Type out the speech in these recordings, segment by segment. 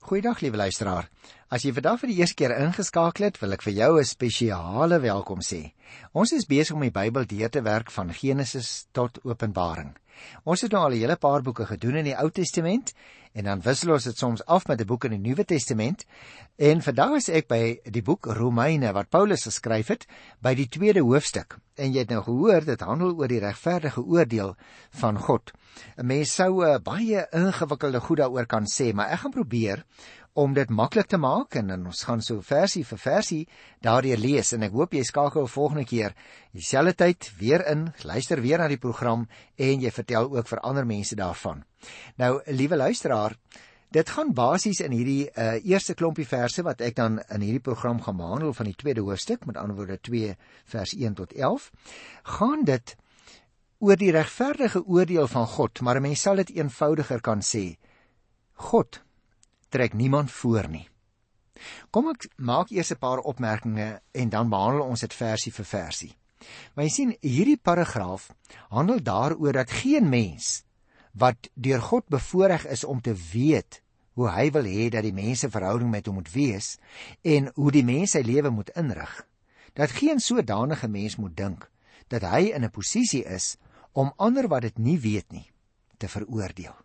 Goeiedag liewe luisteraar. As jy vandag vir die eerste keer ingeskakel het, wil ek vir jou 'n spesiale welkom sê. Ons is besig om die Bybel deur te werk van Genesis tot Openbaring. Ons het nou al 'n hele paar boeke gedoen in die Ou Testament en dan wissel ons dit soms af met 'n boek in die Nuwe Testament. En vandag is ek by die boek Romeine wat Paulus geskryf het by die tweede hoofstuk. En jy het nou gehoor dit handel oor die regverdige oordeel van God. 'n Mens sou uh, baie ingewikkelde goed daaroor kan sê, maar ek gaan probeer om dit maklik te maak en dan ons gaan so versie vir versie daardeur lees en ek hoop jy skakel volgende keer dieselfde tyd weer in, luister weer na die program en jy vertel ook vir ander mense daarvan. Nou, liewe luisteraar, dit gaan basies in hierdie uh, eerste klompie verse wat ek dan in hierdie program gaan behandel van die tweede hoofstuk, met ander woorde 2 vers 1 tot 11, gaan dit oor die regverdige oordeel van God, maar 'n mens sal dit eenvoudiger kan sê. God trek niemand voor nie. Kom ek maak eers 'n paar opmerkings en dan behandel ons dit versie vir versie. Maar jy sien, hierdie paragraaf handel daaroor dat geen mens wat deur God bevoorreg is om te weet hoe hy wil hê dat die mense verhouding met hom moet wees en hoe die mens sy lewe moet inrig, dat geen sodanige mens moet dink dat hy in 'n posisie is om ander wat dit nie weet nie te veroordeel.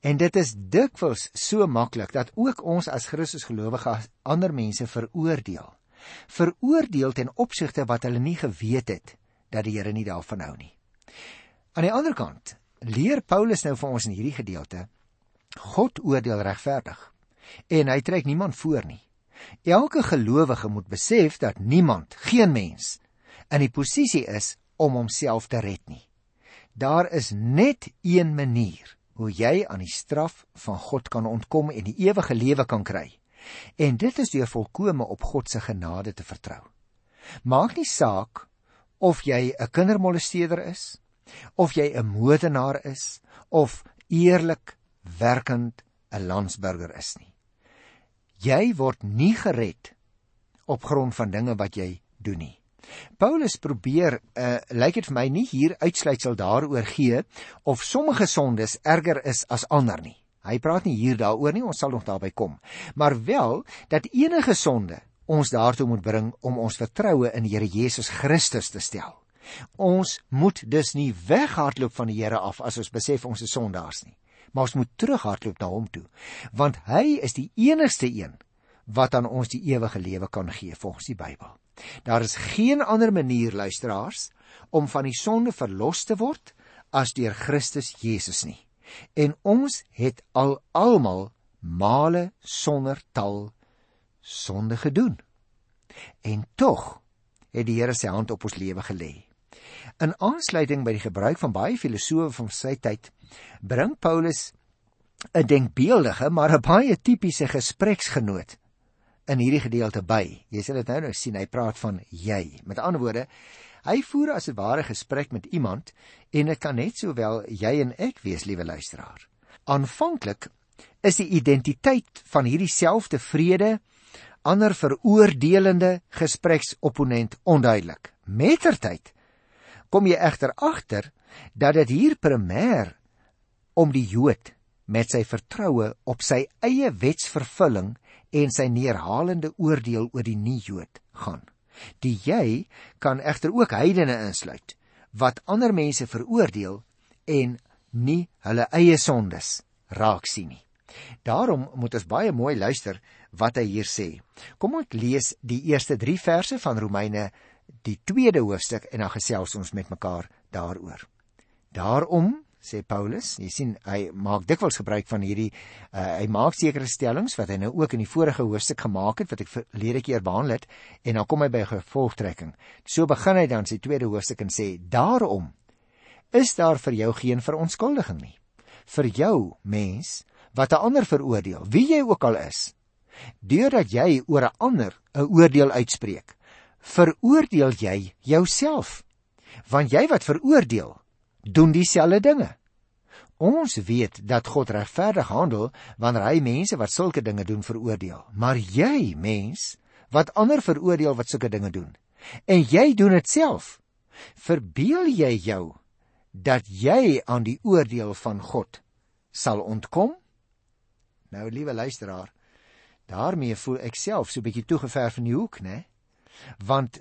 En dit is dikwels so maklik dat ook ons as Christus gelowiges ander mense veroordeel. Veroordeel ten opsigte wat hulle nie geweet het dat die Here nie daarvan hou nie. Aan die ander kant leer Paulus nou vir ons in hierdie gedeelte God oordeel regverdig en hy trek niemand voor nie. Elke gelowige moet besef dat niemand, geen mens in die posisie is om homself te red nie. Daar is net een manier hoe jy aan die straf van God kan ontkom en die ewige lewe kan kry. En dit is deur volkome op God se genade te vertrou. Maak nie saak of jy 'n kindermolesteerder is, of jy 'n moordenaar is of eerlik werkend 'n landsburger is nie. Jy word nie gered op grond van dinge wat jy doen nie. Paulus probeer uh lyk dit vir my nie hier uitsluitsel daaroor gee of sommige sondes erger is as ander nie. Hy praat nie hier daaroor nie, ons sal nog daarby kom. Maar wel dat enige sonde ons daartoe moet bring om ons vertroue in die Here Jesus Christus te stel. Ons moet dus nie weghardloop van die Here af as ons besef ons is sondaars nie, maar ons moet terughardloop na hom toe, want hy is die enigste een wat aan ons die ewige lewe kan gee volgens die Bybel. Daar is geen ander manier luisteraars om van die sonde verlos te word as deur Christus Jesus nie. En ons het al almal male sonder tal sonde gedoen. En tog het die Here sy hand op ons lewe gelê. In aansluiting by die gebruik van baie filosowe van sy tyd, bring Paulus 'n denkbeeldige maar 'n baie tipiese gespreksgenoot in hierdie gedeelte by. Jy sal dit nou nou sien, hy praat van jy. Met ander woorde, hy voer as 'n ware gesprek met iemand en dit kan net sowel jy en ek wees, liewe luisteraar. Aanvanklik is die identiteit van hierdie selfde vrede ander veroordelende gespreksopponent onduidelik. Mettertyd kom jy egter agter dat dit hier primêr om die Jood met sy vertroue op sy eie wetsvervulling en sy neerhalende oordeel oor die nie-Jood gaan. Die jy kan egter ook heidene insluit wat ander mense veroordeel en nie hulle eie sondes raak sien nie. Daarom moet ons baie mooi luister wat hy hier sê. Kom ons lees die eerste 3 verse van Romeine die tweede hoofstuk en dan gesels ons met mekaar daaroor. Daarom sê Paulus. Jy sien, hy maak dikwels gebruik van hierdie uh, hy maak sekere stellings wat hy nou ook in die vorige hoofstuk gemaak het wat ek verlede keer behandel het en dan kom hy by 'n gevolgtrekking. So begin hy dan sy tweede hoofstuk en sê: "Daarom is daar vir jou geen verontskuldiging nie. Vir jou, mens, wat 'n ander veroordeel, wie jy ook al is, deurdat jy oor 'n ander 'n oordeel uitspreek, veroordeel jy jouself. Want jy wat veroordeel, doen dieselfde dinge. Ons weet dat God regverdig handel wanneer hy mense wat sulke dinge doen veroordeel. Maar jy, mens, wat ander veroordeel wat sulke dinge doen, en jy doen dit self, verbeel jy jou dat jy aan die oordeel van God sal ontkom? Nou liewe luisteraar, daarmee voel ek self so 'n bietjie toegeverf in die hoek, né? Want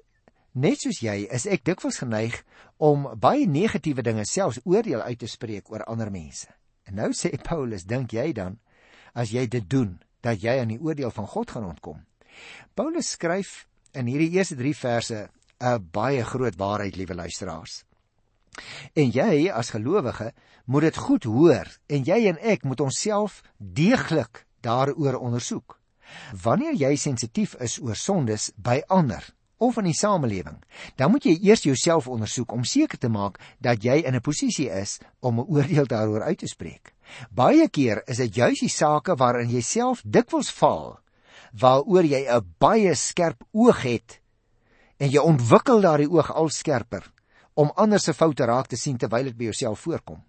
net soos jy, is ek dikwels geneig om baie negatiewe dinge selfs oordeel uit te spreek oor ander mense. En nou sê Paulus, dink jy dan as jy dit doen, dat jy aan die oordeel van God gaan ontkom? Paulus skryf in hierdie eerste 3 verse 'n baie groot waarheid, liewe luisteraars. En jy as gelowige moet dit goed hoor en jy en ek moet onsself deeglik daaroor ondersoek. Wanneer jy sensitief is oor sondes by ander of in die samelewing, dan moet jy eers jouself ondersoek om seker te maak dat jy in 'n posisie is om 'n oordeel daaroor uit te spreek. Baie keer is dit juis die sake waarin jy self dikwels val waaroor jy 'n baie skerp oog het en jy ontwikkel daardie oog al skerper om ander se foute raak te sien terwyl dit by jouself voorkom.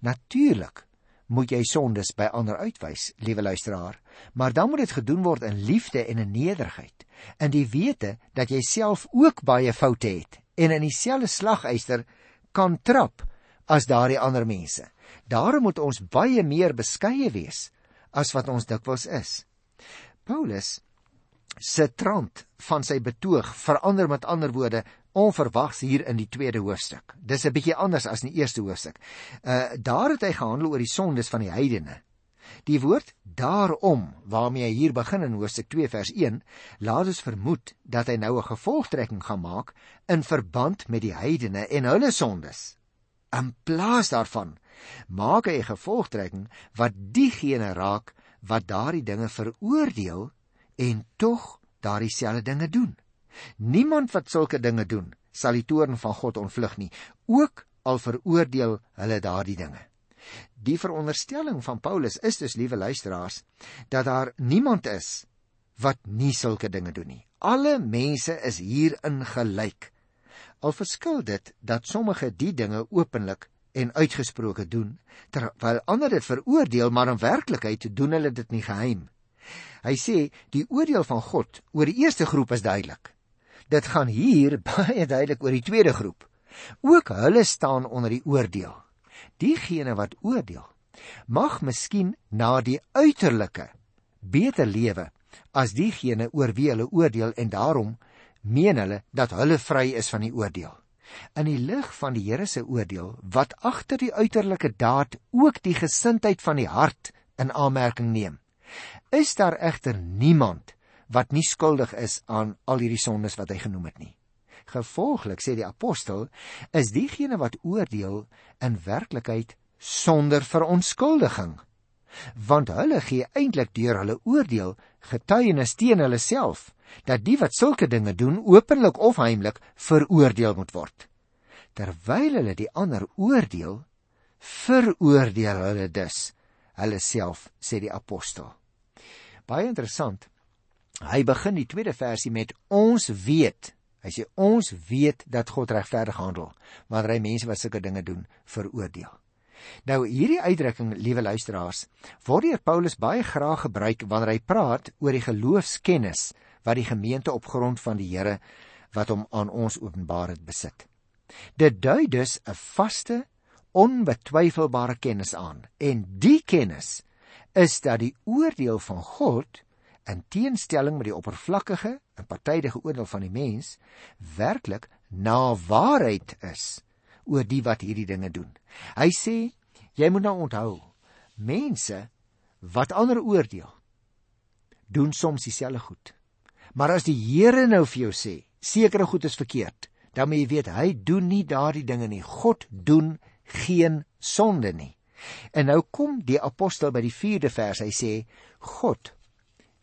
Natuurlik moet jy sondes by ander uitwys, liewe luisteraar, maar dan moet dit gedoen word in liefde en in nederigheid, in die wete dat jy self ook baie foute het en in dieselfde slagyster kan trap as daardie ander mense. Daarom moet ons baie meer beskeie wees as wat ons dikwels is. Paulus se trant van sy betoog verander met ander woorde onverwags hier in die tweede hoofstuk. Dis 'n bietjie anders as in die eerste hoofstuk. Uh daar het hy gehandel oor die sondes van die heidene. Die woord daarom waarmee hy hier begin in hoofstuk 2 vers 1 laat ons vermoed dat hy nou 'n gevolgtrekking gaan maak in verband met die heidene en hulle sondes. In plaas daarvan maak hy 'n gevolgtrekking wat diegene raak wat daardie dinge veroordeel en tog daardie selfde dinge doen. Niemand wat sulke dinge doen, sal die toorn van God ontvlug nie, ook al veroordeel hulle daardie dinge. Die veronderstelling van Paulus is dus liewe luisteraars dat daar niemand is wat nie sulke dinge doen nie. Alle mense is hierin gelyk. Al verskil dit dat sommige die dinge openlik en uitgesproke doen terwyl ander dit veroordeel maar in werklikheid doen hulle dit nie geheim Hy sê die oordeel van God oor die eerste groep is duidelik. Dit gaan hier baie duidelik oor die tweede groep. Ook hulle staan onder die oordeel. Diegene wat oordeel, mag miskien na die uiterlike beter lewe as diegene oor wie hulle oordeel en daarom meen hulle dat hulle vry is van die oordeel. In die lig van die Here se oordeel wat agter die uiterlike daad ook die gesindheid van die hart in aanmerking neem is daar egter niemand wat nie skuldig is aan al hierdie sondes wat hy genoem het nie. Gevolglik sê die apostel is diegene wat oordeel in werklikheid sonder verontskuldiging want hulle gee eintlik deur hulle oordeel getuienis teen hulle self dat die wat sulke dinge doen openlik of heimlik veroordeel moet word terwyl hulle die ander oordeel veroordeel hulle dus hulle self sê die apostel Baie interessant. Hy begin die tweede versie met ons weet. Hy sê ons weet dat God regverdig handel wanneer hy mense wat sulke dinge doen veroordeel. Nou hierdie uitdrukking, liewe luisteraars, word deur Paulus baie graag gebruik wanneer hy praat oor die geloofskennis wat die gemeente op grond van die Here wat hom aan ons openbaar het besit. Dit dui dus 'n vaste, onbetwyfelbare kennis aan en die kennis is dat die oordeel van God in teenstelling met die oppervlakkige en partydige oordeel van die mens werklik na waarheid is oor die wat hierdie dinge doen. Hy sê jy moet nou onthou mense wat ander oordeel doen soms dieselfde goed. Maar as die Here nou vir jou sê sekere goed is verkeerd, dan moet jy weet hy doen nie daardie dinge nie. God doen geen sonde nie. En nou kom die apostel by die 4de vers. Hy sê God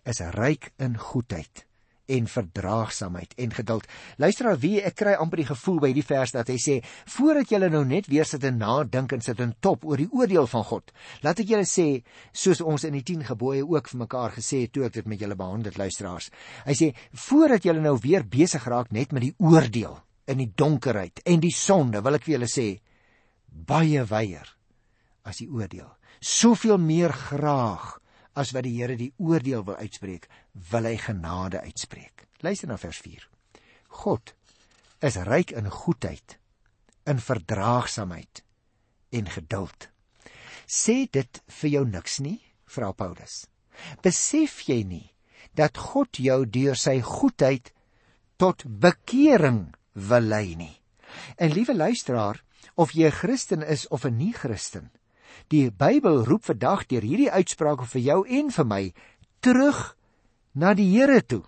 is ryk in goedheid en verdraagsaamheid en geduld. Luister nou wie ek kry amper die gevoel by die vers dat hy sê voordat julle nou net weer sit en nadink en sit en top oor die oordeel van God. Laat ek julle sê soos ons in die 10 gebooie ook vir mekaar gesê het toe ek dit met julle behandel luisteraars. Hy sê voordat julle nou weer besig raak net met die oordeel in die donkerheid en die sonde wil ek vir julle sê baie weier as die oordeel. Soveel meer graag as wat die Here die oordeel wil uitspreek, wil hy genade uitspreek. Luister na vers 4. God is ryk in goedheid, in verdraagsaamheid en geduld. Sê dit vir jou niks nie? Vra Paulus. Besef jy nie dat God jou deur sy goedheid tot bekering wil lei nie? En liewe luisteraar, of jy 'n Christen is of 'n nie-Christen, die Bybel roep vandag deur hierdie uitsprake vir jou en vir my terug na die Here toe.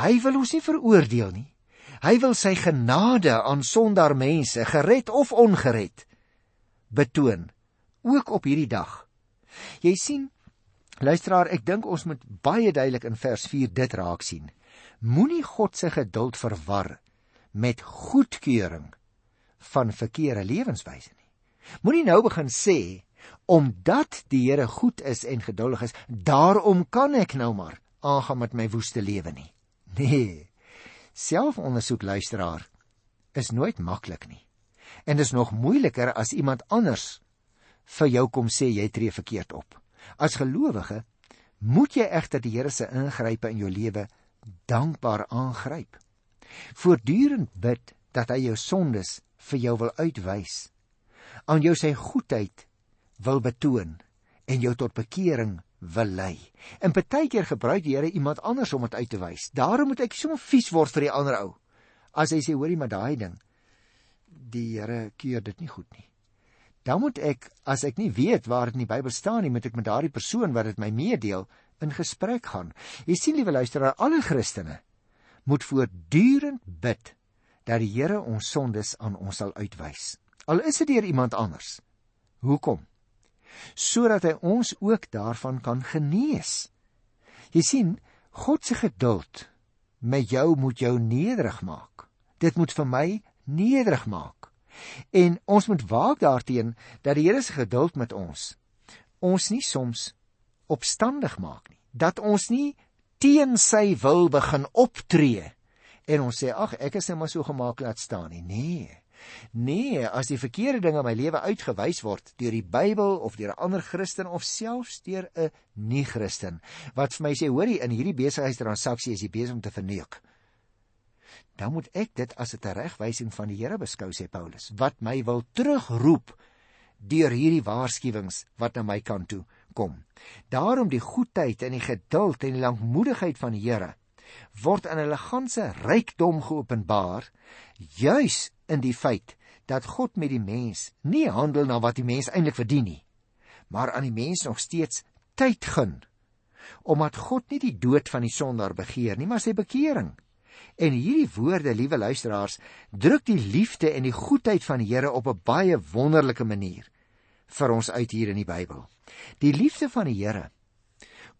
Hy wil ons nie veroordeel nie. Hy wil sy genade aan sondaar mense, gered of ongered, betoon ook op hierdie dag. Jy sien, luisteraar, ek dink ons moet baie duidelik in vers 4 dit raak sien. Moenie God se geduld verwar met goedkeuring van verkeerde lewenswyse. Moenie nou begin sê omdat die Here goed is en geduldig is, daarom kan ek nou maar aangaan met my woeste lewe nie. Nee. Selfondersoek luisteraar is nooit maklik nie. En dis nog moeiliker as iemand anders vir jou kom sê jy tree verkeerd op. As gelowige moet jy egter die Here se ingrype in jou lewe dankbaar aangryp. Voortdurend bid dat hy jou sondes vir jou wil uitwys. Aan jou sy goedheid wil betoon en jou tot bekering wil lei. En baie keer gebruik die Here iemand anders om dit uit te wys. Daarom moet ek so vies word vir die ander ou. As hy sê hoorie maar daai ding die Here keur dit nie goed nie. Dan moet ek as ek nie weet waar dit in die Bybel staan nie, moet ek met daardie persoon wat dit my meedeel in gesprek gaan. Jy sien liewe luisteraar, alle Christene moet voortdurend bid dat die Here ons sondes aan ons sal uitwys. Al is dit deur iemand anders. Hoekom? sodat hy ons ook daarvan kan genees. Jy sien, God se geduld met jou moet jou nederig maak. Dit moet vir my nederig maak. En ons moet waak daarteenoor dat die Here se geduld met ons ons nie soms opstandig maak nie. Dat ons nie teen sy wil begin optree en ons sê ag ek is net maar so gemaak laat staan nie. Nee. Nee, as die verkeerde ding in my lewe uitgewys word deur die Bybel of deur 'n ander Christen of selfs deur 'n nie-Christen wat vir my sê, hoorie, in hierdie besigheidstransaksie is jy besig om te verneuk. Dan moet ek dit as 'n teregwysing van die Here beskou sê Paulus, wat my wil terugroep deur hierdie waarskuwings wat na my kant toe kom. Daarom die goedheid en die geduld en die lankmoedigheid van die Here word in hulle ganse rykdom geopenbaar juis in die feit dat God met die mens nie handel na wat die mens eintlik verdien nie, maar aan die mens nog steeds tyd gun, omdat God nie die dood van die sondaar begeer nie, maar sy bekering. En hierdie woorde, liewe luisteraars, druk die liefde en die goedheid van die Here op 'n baie wonderlike manier vir ons uit hier in die Bybel. Die liefde van die Here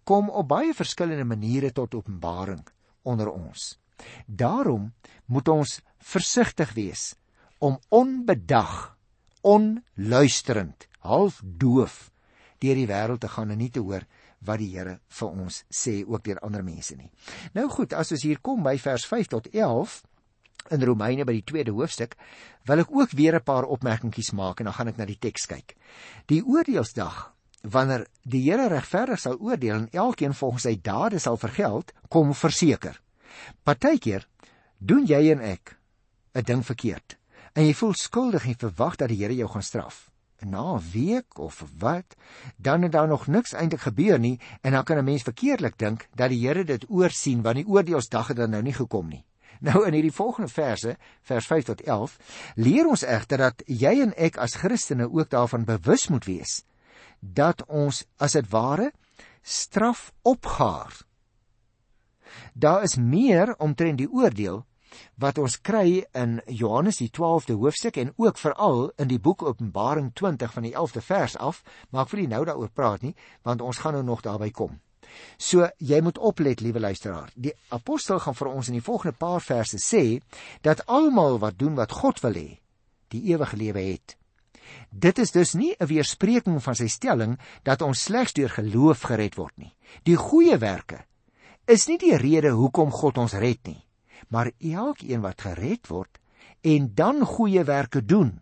kom op baie verskillende maniere tot openbaring onder ons. Daarom moet ons versigtig wees om onbedag, onluisterend, half doof deur die wêreld te gaan en nie te hoor wat die Here vir ons sê ook deur ander mense nie. Nou goed, as ons hier kom by vers 5 tot 11 in Romeine by die tweede hoofstuk, wil ek ook weer 'n paar opmerkingies maak en dan gaan ek na die teks kyk. Die oordeelsdag wanneer die Here regverdig sal oordeel en elkeen volgens sy dade sal vergeld, kom verseker. Partykeer doen jy en ek 'n ding verkeerd en jy voel skuldig en verwag dat die Here jou gaan straf. Na 'n week of wat, dan het daar nog niks eintlik gebeur nie en dan kan 'n mens verkeerdelik dink dat die Here dit oorsien want die oordeelsdag het dan nou nie gekom nie. Nou in hierdie volgende verse, vers 5 tot 11, leer ons egter dat jy en ek as Christene ook daarvan bewus moet wees dat ons as dit ware straf opgaar. Daar is meer omtrent die oordeel wat ons kry in Johannes die 12de hoofstuk en ook veral in die boek Openbaring 20 van die 11de vers af, maar ek wil nie nou daaroor praat nie, want ons gaan nou nog daarby kom. So jy moet oplet, liewe luisteraar. Die apostel gaan vir ons in die volgende paar verse sê dat almal wat doen wat God wil hê, die ewige lewe het. Dit is dus nie 'n weerspreking van sy stelling dat ons slegs deur geloof gered word nie. Die goeie werke is nie die rede hoekom God ons red nie maar elkeen wat gered word en dan goeie werke doen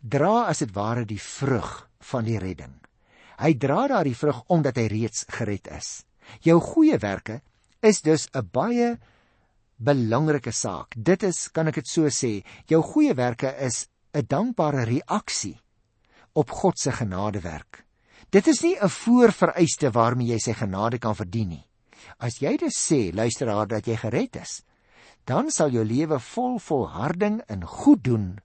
dra as dit ware die vrug van die redding. Hy dra daardie vrug omdat hy reeds gered is. Jou goeie werke is dus 'n baie belangrike saak. Dit is, kan ek dit so sê, jou goeie werke is 'n dankbare reaksie op God se genadewerk. Dit is nie 'n voorvereiste waarmee jy sy genade kan verdien nie. As jy dit sê, luisteraar, dat jy gered is, dan sal jou lewe vol volharding in goed doen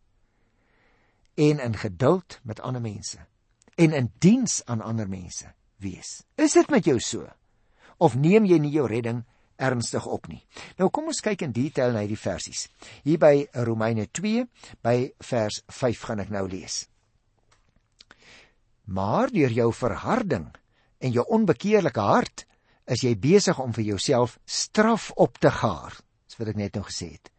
en in geduld met ander mense en in diens aan ander mense wees. Is dit met jou so? Of neem jy nie jou redding ernstig op nie? Nou kom ons kyk in detail na hierdie versies. Hier by Romeine 2 by vers 5 gaan ek nou lees. Maar deur jou verharding en jou onbekeerlike hart is jy besig om vir jouself straf op te gaar, soos wat ek net nou gesê het,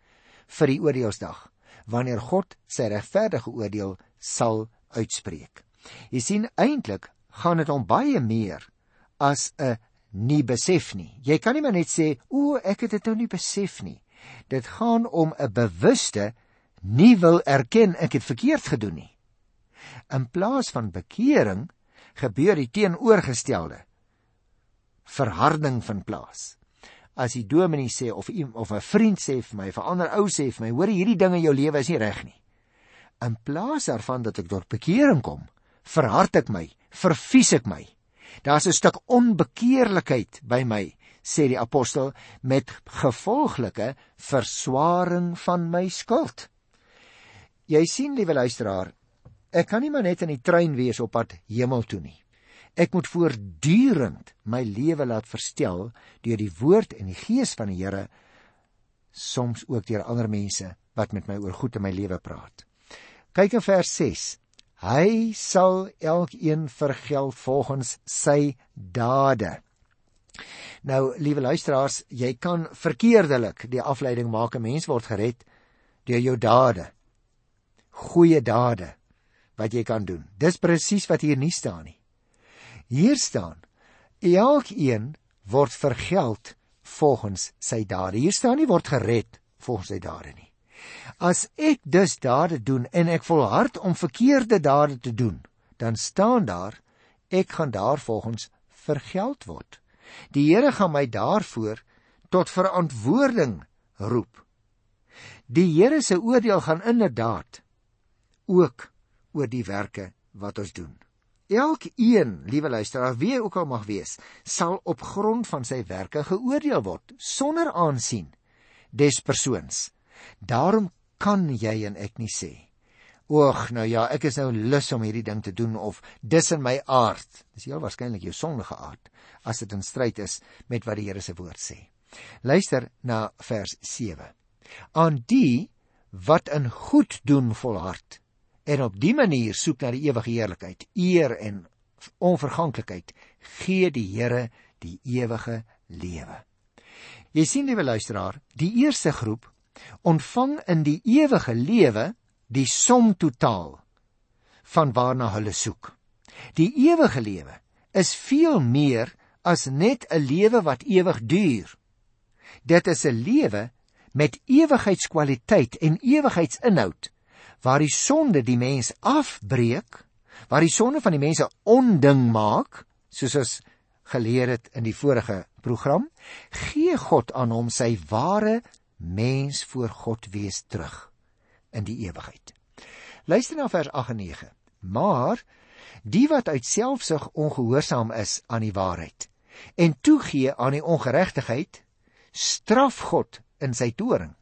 vir die oordeelsdag, wanneer God sy regverdige oordeel sal uitspreek. Jy sien eintlik gaan dit om baie meer as 'n nie besef nie. Jy kan nie maar net sê, "O, ek het dit nou nie besef nie." Dit gaan om 'n bewuste nie wil erken ek het verkeerd gedoen nie. In plaas van bekering gebeur die teenoorgestelde. Verharding van plaas. As die dominee sê of of 'n vriend sê vir my, 'n ander ou sê vir my, hoor hierdie ding in jou lewe is nie reg nie. In plaas daarvan dat ek tot bekering kom, verhard ek my, vervies ek my. Daar's 'n stuk onbekeerlikheid by my, sê die apostel met gevolglike verswaring van my skuld. Jy sien, liewe luisteraar, ek kan nie maar net in die trein wees op pad hemel toe nie. Ek moet voortdurend my lewe laat verstel deur die woord en die gees van die Here, soms ook deur ander mense wat met my oor goed in my lewe praat. Kyk in vers 6. Hy sal elkeen vergeld volgens sy dade. Nou, liewe luisteraars, jy kan verkeerdelik die afleiding maak 'n mens word gered deur jou dade. Goeie dade wat jy kan doen. Dis presies wat hier nie staan nie. Hier staan: Elkeen word vergeld volgens sy dade. Hier staan nie word gered volgens sy dade nie. As ek dus dade doen en ek volhard om verkeerde dade te doen, dan staan daar ek gaan daarvolgens vergeld word. Die Here gaan my daarvoor tot verantwoording roep. Die Here se oordeel gaan inderdaad ook oor die werke wat ons doen. Elkeen, liewe luisteraar, wie ook al mag wees, sal op grond van sy werke geoordeel word sonder aansien des persoons. Daarom kan jy en ek nie sê Oeg, nou ja, ek is nou lus om hierdie ding te doen of dis in my aard. Dis heel waarskynlik jou sondige aard as dit in stryd is met wat die Here se woord sê. Luister na vers 7. Aan die wat in goed doen volhard en op die manier soek na die ewige heerlikheid, eer en onverganklikheid, gee die Here die ewige lewe. Jy sien liewe luisteraar, die eerste groep ontvang in die ewige lewe die som totaal van waarna hulle soek. Die ewige lewe is veel meer as net 'n lewe wat ewig duur. Dit is 'n lewe met ewigheidskwaliteit en ewigheidsinhoud waar die sonde die mens afbreek, waar die sonde van die mense onding maak, soos ons geleer het in die vorige program, gee God aan hom sy ware mens voor God wees terug in die ewigheid. Luister na vers 8 en 9. Maar die wat uit selfsug ongehoorsaam is aan die waarheid en toegee aan die ongeregtigheid, straf God in sy toorn.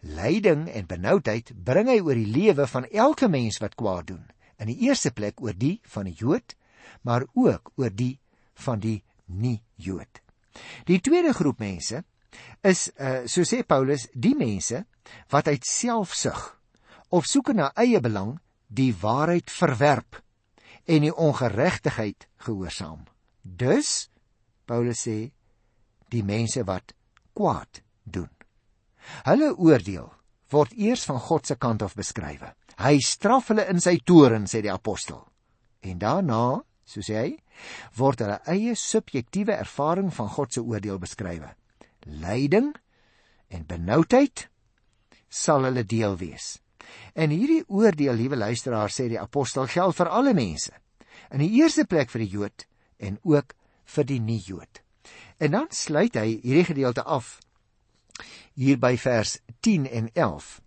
Lyding en benoudheid bring hy oor die lewe van elke mens wat kwaad doen. In die eerste plek oor die van die Jood, maar ook oor die van die nie-Jood. Die tweede groep mense is uh, so sê Paulus die mense wat uit selfsug of soeke na eie belang die waarheid verwerp en die ongeregtigheid gehoorsaam. Dus Paulus sê die mense wat kwaad doen. Hulle oordeel word eers van God se kant af beskryf. Hy straf hulle in sy toorn sê die apostel. En daarna, so sê hy, word hulle eie subjektiewe ervaring van God se oordeel beskryf lyding en benoudheid sal hulle deel wees. En hierdie oordeel, liewe luisteraars, sê die apostel geld vir alle mense. In die eerste plek vir die Jood en ook vir die nie-Jood. En dan sluit hy hierdie gedeelte af hier by vers 10 en 11.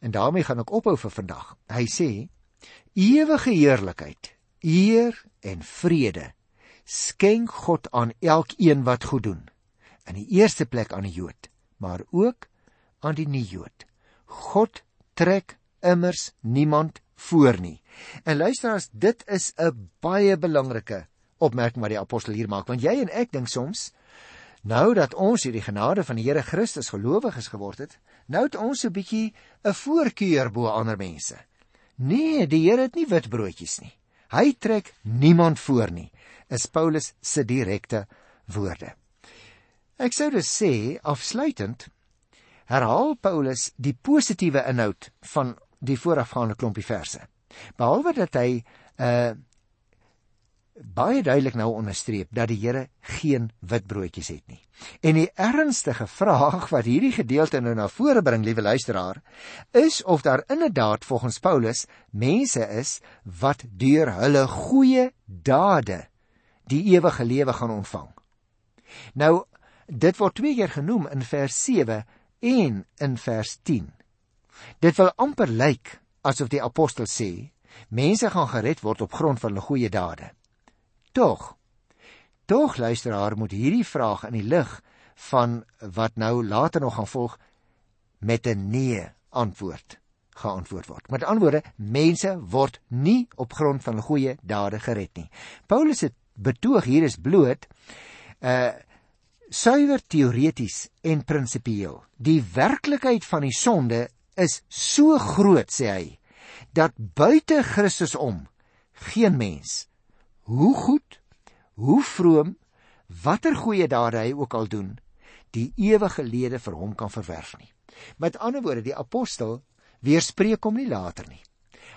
En daarmee gaan ek ophou vir vandag. Hy sê: Ewige heerlikheid eer en vrede skenk God aan elkeen wat goed doen. In die eerste plek aan die Jood, maar ook aan die nie-Jood. God trek immers niemand voor nie. En luister as dit is 'n baie belangrike opmerking wat die apostel hier maak, want jy en ek dink soms nou dat ons hierdie genade van die Here Christus gelowiges geword het, nou het ons 'n bietjie 'n voorkeur bo ander mense. Nee, die Here het nie witbroodjies nie. Hy trek niemand voor nie. Is Paulus se direkte woorde. Ek sou dus sê afsluitend herhaal Paulus die positiewe inhoud van die voorafgaande klompie verse. Behalwe dat hy uh baie duidelik nou onderstreep dat die Here geen witbroodjies het nie. En die ernstige vraag wat hierdie gedeelte nou na vore bring, liewe luisteraar, is of daar inderdaad volgens Paulus mense is wat deur hulle goeie dade die ewige lewe gaan ontvang. Nou, dit word twee keer genoem in vers 7 en in vers 10. Dit wil amper lyk asof die apostel sê mense gaan gered word op grond van hulle goeie dade. Tog. Tog luisteraar moet hierdie vraag in die lig van wat nou later nog gaan volg met 'n nee antwoord geantwoord word. Met ander woorde, mense word nie op grond van goeie dade gered nie. Paulus se betoog hier is bloot uh, suiwer teoreties en prinsipieel. Die werklikheid van die sonde is so groot, sê hy, dat buite Christus om geen mens hoe goed, hoe vroom, watter goeie dade hy ook al doen, die ewige lede vir hom kan verwerf nie. Met ander woorde, die apostel weerspreek hom nie later nie.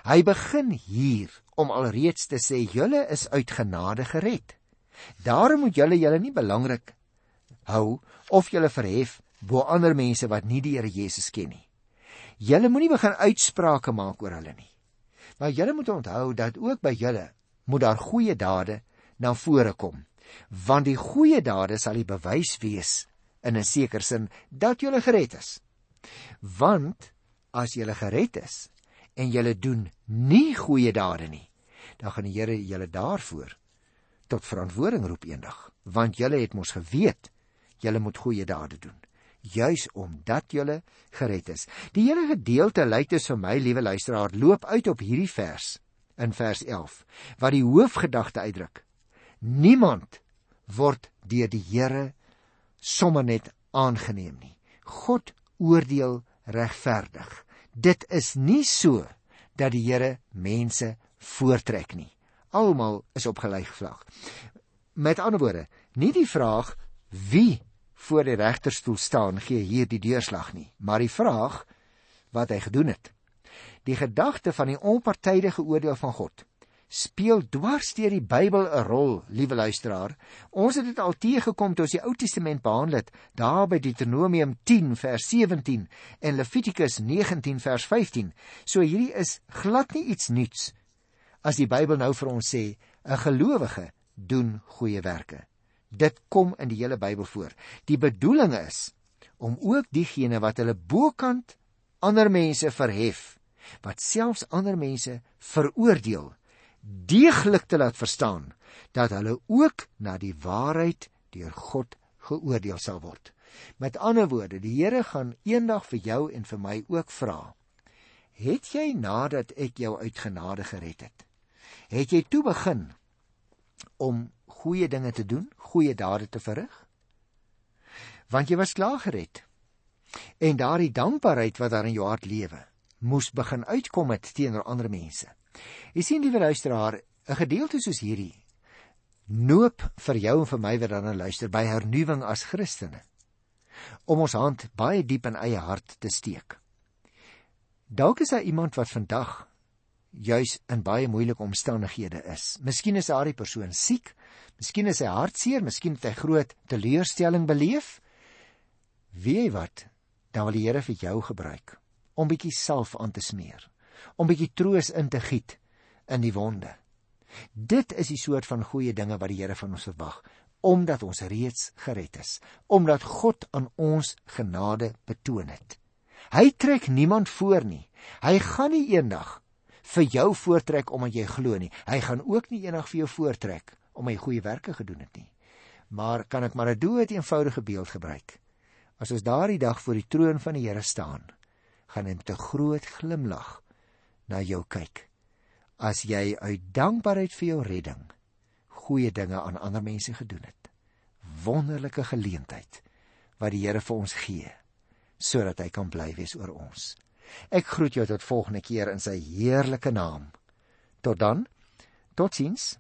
Hy begin hier om alreeds te sê julle is uit genade gered. Daarom moet julle julle nie belangrik hou of julle verhef bo ander mense wat nie die Here Jesus ken nie. Julle moenie begin uitsprake maak oor hulle nie. Maar julle moet onthou dat ook by julle moet daar goeie dade na vore kom. Want die goeie dade sal die bewys wees in 'n sekere sin dat jy gered is. Want as jy gered is en jy doen nie goeie dade nie, dan gaan die Here julle daarvoor tot verantwoording roep eendag, want jy het mos geweet jy moet goeie dade doen juis omdat jy gered is. Die hele gedeelte lyk dit vir my, liewe luisteraar, loop uit op hierdie vers in vers 11 wat die hoofgedagte uitdruk. Niemand word deur die Here sommer net aangeneem nie. God oordeel regverdig. Dit is nie so dat die Here mense voortrek nie. Almal is op gelyk vlak. Met ander woorde, nie die vraag wie voor die regterstoel staan gee hier die deurslag nie, maar die vraag wat hy gedoen het. Die gedagte van die onpartydige oordeel van God speel dwars deur die Bybel 'n rol, liewe luisteraar. Ons het dit al teëgekom toe ons die Ou Testament behandel het, daar by Deuteronomium 10 vers 17 en Levitikus 19 vers 15. So hierdie is glad nie iets nuuts as die Bybel nou vir ons sê 'n gelowige doen goeie werke. Dit kom in die hele Bybel voor. Die bedoeling is om ook diegene wat hulle bokant ander mense verhef wat selfs ander mense veroordeel, deeglik te laat verstaan dat hulle ook na die waarheid deur God geoordeel sal word. Met ander woorde, die Here gaan eendag vir jou en vir my ook vra: Het jy nadat ek jou uit genade gered het, het jy toe begin om goeie dinge te doen, goeie dade te verrig? Want jy was klaar gered. En daardie dankbaarheid wat daar in jou hart lewe, moes begin uitkom het teenoor ander mense. Jy sien liewe luisteraar, 'n gedeelte soos hierdie noop vir jou en vir my wat dan luister by hernuwing as Christene om ons hand baie diep in eie hart te steek. Dalk is daar iemand wat vandag juis in baie moeilike omstandighede is. Miskien is daardie persoon siek, miskien is hy hartseer, miskien het hy groot teleurstelling beleef. Wie weet wat, dan wil die Here vir jou gebruik om bietjie salf aan te smeer, om bietjie troos in te giet in die wonde. Dit is die soort van goeie dinge wat die Here van ons verwag, omdat ons reeds gered is, omdat God aan ons genade betoon het. Hy trek niemand voor nie. Hy gaan nie eendag vir jou voortrek omdat jy glo nie. Hy gaan ook nie eendag vir jou voortrek omdat jy goeie werke gedoen het nie. Maar kan ek maar 'n dood eenvoudige beeld gebruik? As ons daardie dag voor die troon van die Here staan, gaan 'n groot glimlag na jou kyk. As jy uit dankbaarheid vir jou redding goeie dinge aan ander mense gedoen het. Wonderlike geleentheid wat die Here vir ons gee sodat hy kan bly wees oor ons. Ek groet jou tot volgende keer in sy heerlike naam. Tot dan. Totsiens.